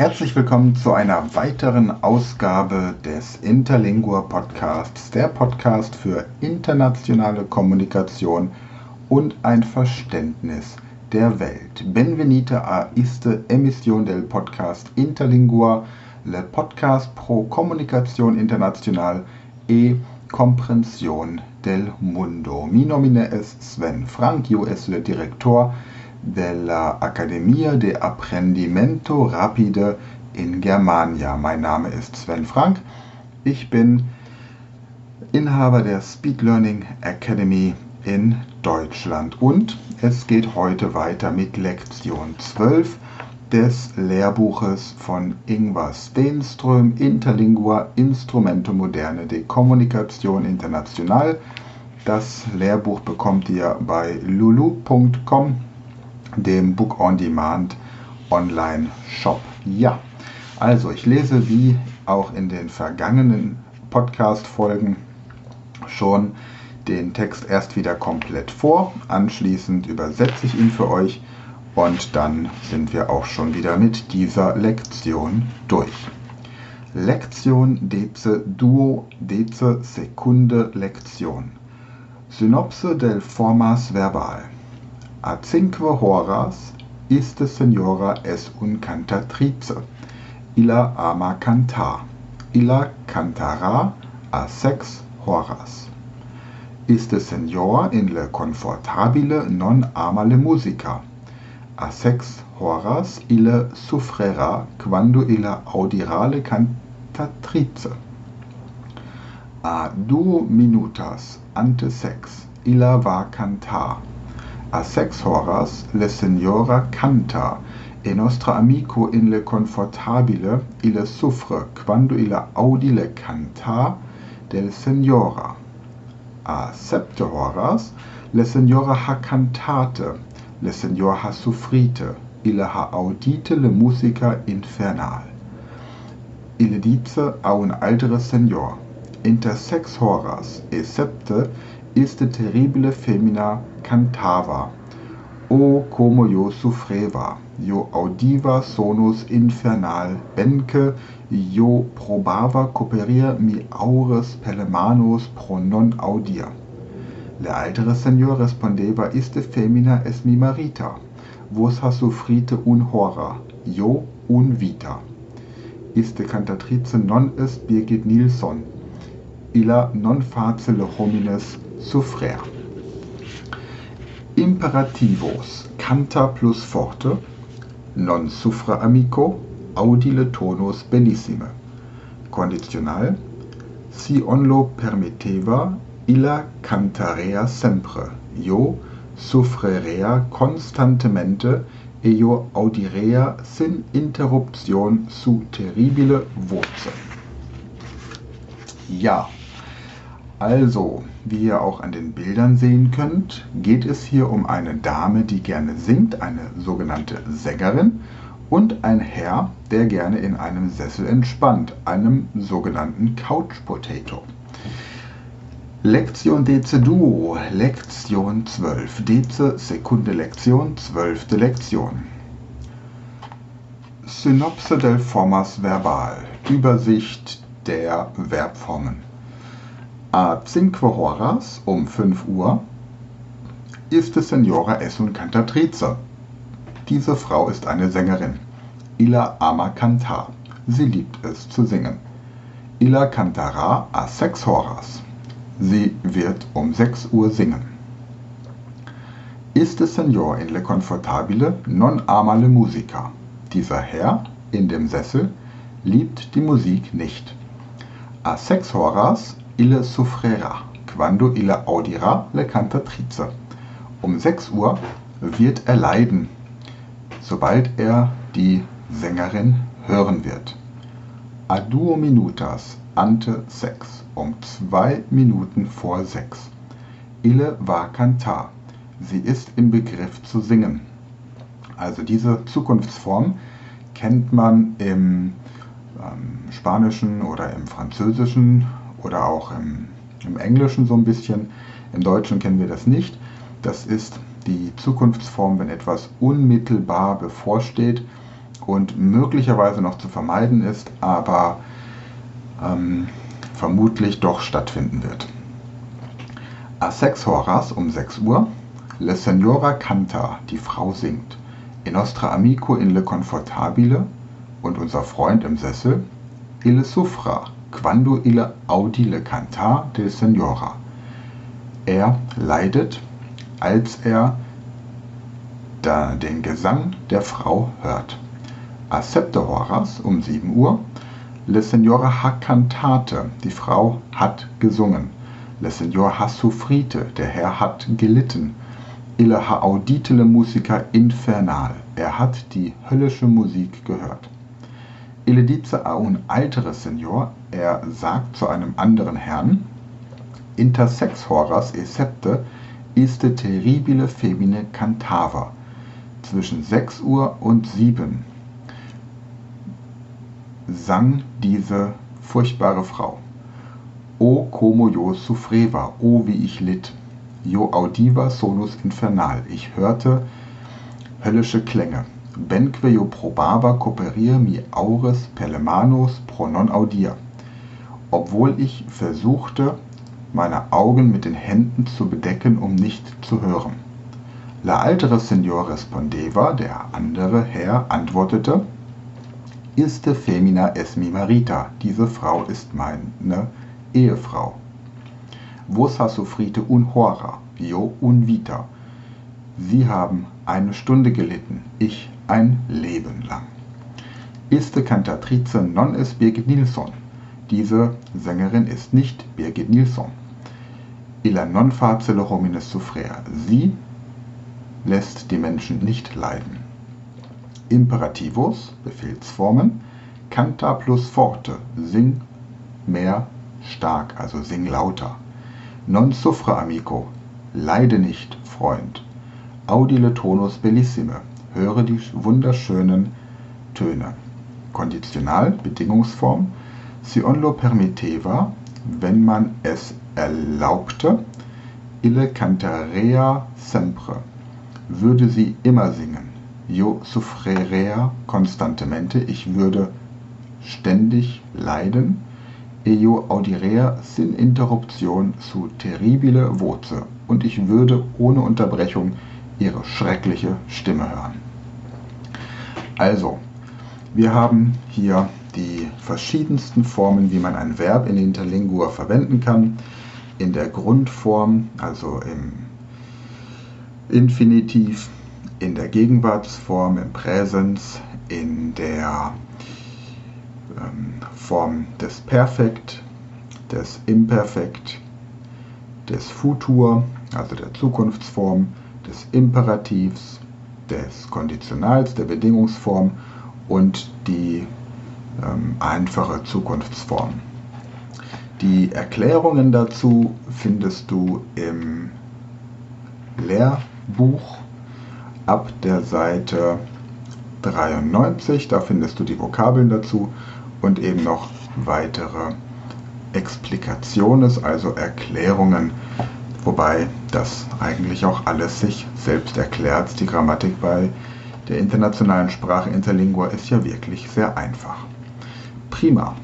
Herzlich willkommen zu einer weiteren Ausgabe des Interlingua Podcasts, der Podcast für internationale Kommunikation und ein Verständnis der Welt. Benvenite a iste emisión del podcast Interlingua, le podcast pro comunicación internacional e comprensión del mundo. Mi nomine es Sven Frank, es le director de la Academia de Apprendimento Rapide in Germania. Mein Name ist Sven Frank. Ich bin Inhaber der Speed Learning Academy in Deutschland und es geht heute weiter mit Lektion 12 des Lehrbuches von Ingvar Stenström Interlingua Instrumento Moderne de Kommunikation International. Das Lehrbuch bekommt ihr bei lulu.com dem Book on Demand Online Shop. Ja, also ich lese wie auch in den vergangenen Podcast-Folgen schon den Text erst wieder komplett vor. Anschließend übersetze ich ihn für euch und dann sind wir auch schon wieder mit dieser Lektion durch. Lektion Deze Duo Deze Sekunde Lektion. Synopse del Formas Verbal. A cinque horas iste senora es un cantatrice. Illa ama cantar. Illa cantará a sex horas. Iste senora in le confortabile non ama le musica. A sex horas ille sufrerá quando illa audirá le cantatrice. A duo minutas ante sex illa va cantar a sex horas le signora canta e nostra amico in le confortabile ille suffre quando ille audi le canta del signora. A septe horas le signora ha cantate le signora ha suffrite ille ha audite le musica infernal. Ille dice a un altere signor inter sex horas e septe iste terribile femina cantava. O como io sufreva, io audiva sonus infernal, benque io probava coperir mi aures pelemanos pro non audia. Le altere senior respondeva iste femina es mi marita, vos ha sufrite un hora, io un vita. Iste cantatrice non est Birgit Nilsson, illa non facile homines sufrer. Imperativos canta plus forte, non suffra amico, audile tonus bellissime. Conditional, si on lo permitteva, illa cantarea sempre, io suffrerea constantemente e io audirea sin interruption su terribile voce. Ja, also, wie ihr auch an den Bildern sehen könnt, geht es hier um eine Dame, die gerne singt, eine sogenannte Sängerin, und ein Herr, der gerne in einem Sessel entspannt, einem sogenannten Couch Potato. Lektion Deze Duo, Lektion 12, Deze Sekunde Lektion, 12. Lektion. Synopse del Formas Verbal, Übersicht der Verbformen. A cinque horas, um 5 Uhr, ist Senora es un cantatrice. Diese Frau ist eine Sängerin. Illa ama cantar. Sie liebt es zu singen. Illa cantará a sex horas. Sie wird um 6 Uhr singen. Ist es Senor in le confortabile non ama le musica. Dieser Herr in dem Sessel liebt die Musik nicht. A sex horas ille sufrerà quando ille audirà le cantatrice. Um 6 Uhr wird er leiden, sobald er die Sängerin hören wird. A duo minutas ante sex, um zwei Minuten vor sechs. Ille va cantar, sie ist im Begriff zu singen. Also diese Zukunftsform kennt man im ähm, Spanischen oder im Französischen oder auch im, im Englischen so ein bisschen. Im Deutschen kennen wir das nicht. Das ist die Zukunftsform, wenn etwas unmittelbar bevorsteht. und möglicherweise noch zu vermeiden ist, aber ähm, vermutlich doch stattfinden wird. A sex horas um 6 Uhr, Le Signora canta, die Frau singt. E nostra amico in le confortabile und unser Freund im Sessel, Ille suffra, quando ille audi le cantar del Signora. Er leidet, als er da den Gesang der Frau hört. A septe horas um 7 Uhr, Le Signora ha cantate, die Frau hat gesungen. Le Signor ha soffrite, der Herr hat gelitten. Ille ha audite le musica infernal, er hat die höllische Musik gehört. Ille dice a un Signor, er sagt zu einem anderen Herrn, Inter sex horas e septe iste terribile femine cantava. Zwischen 6 Uhr und 7 sang diese furchtbare Frau. O como yo sufreva, o wie ich litt. Jo audiva sonus infernal, ich hörte höllische Klänge. Benque jo probaba coperir mi aures pelemanos pro non audir. Obwohl ich versuchte, meine Augen mit den Händen zu bedecken, um nicht zu hören. La altere Signor respondeva, der andere Herr antwortete, Iste femina es mi marita, diese Frau ist meine Ehefrau. Vos ha sofrite un hora, io un vita. Sie haben eine Stunde gelitten, ich ein Leben lang. Iste cantatrice non es Birgit Nilsson. Diese Sängerin ist nicht Birgit Nilsson. Illa non facile homines suffrere. Sie lässt die Menschen nicht leiden. Imperativus, Befehlsformen, canta plus forte, sing mehr stark, also sing lauter. Non suffre amico, leide nicht, Freund. Audile tonus bellissime, höre die wunderschönen Töne. Konditional, Bedingungsform, si on lo permitteva, wenn man es erlaubte, ille cantarea sempre, würde sie immer singen. Io soffrerea constantemente, ich würde ständig leiden. Io audirea sin interruption su terribile voce, und ich würde ohne Unterbrechung ihre schreckliche Stimme hören. Also, wir haben hier die verschiedensten Formen, wie man ein Verb in Interlingua verwenden kann. In der Grundform, also im Infinitiv, in der Gegenwartsform, im Präsens, in der ähm, Form des Perfekt, des Imperfekt, des Futur, also der Zukunftsform, des Imperativs, des Konditionals, der Bedingungsform und die ähm, einfache Zukunftsform. Die Erklärungen dazu findest du im Lehrbuch ab der Seite 93. Da findest du die Vokabeln dazu und eben noch weitere Explikationen, also Erklärungen, wobei das eigentlich auch alles sich selbst erklärt. Die Grammatik bei der internationalen Sprache Interlingua ist ja wirklich sehr einfach. Prima.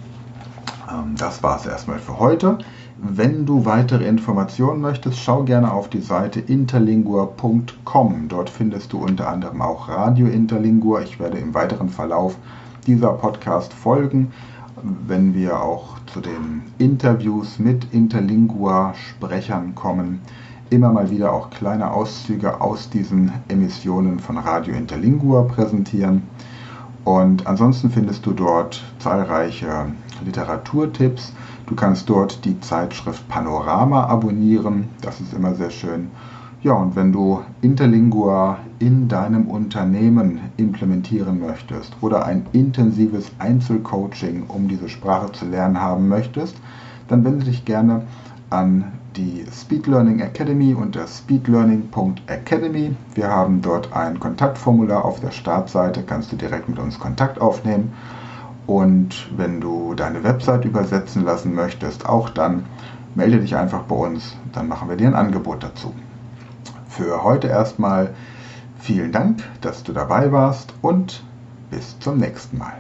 Ähm, das war es erstmal für heute. Wenn du weitere Informationen möchtest, schau gerne auf die Seite interlingua.com. Dort findest du unter anderem auch Radio Interlingua. Ich werde im weiteren Verlauf dieser Podcast folgen, wenn wir auch zu den Interviews mit Interlingua-Sprechern kommen. Immer mal wieder auch kleine Auszüge aus diesen Emissionen von Radio Interlingua präsentieren. Und ansonsten findest du dort zahlreiche Literaturtipps. Du kannst dort die Zeitschrift Panorama abonnieren. Das ist immer sehr schön. Ja, und wenn du Interlingua in deinem Unternehmen implementieren möchtest oder ein intensives Einzelcoaching, um diese Sprache zu lernen haben möchtest, dann wende dich gerne an die Speed Learning Academy unter speedlearning.academy. Wir haben dort ein Kontaktformular auf der Startseite, kannst du direkt mit uns Kontakt aufnehmen. Und wenn du deine Website übersetzen lassen möchtest, auch dann melde dich einfach bei uns, dann machen wir dir ein Angebot dazu. Für heute erstmal vielen Dank, dass du dabei warst und bis zum nächsten Mal.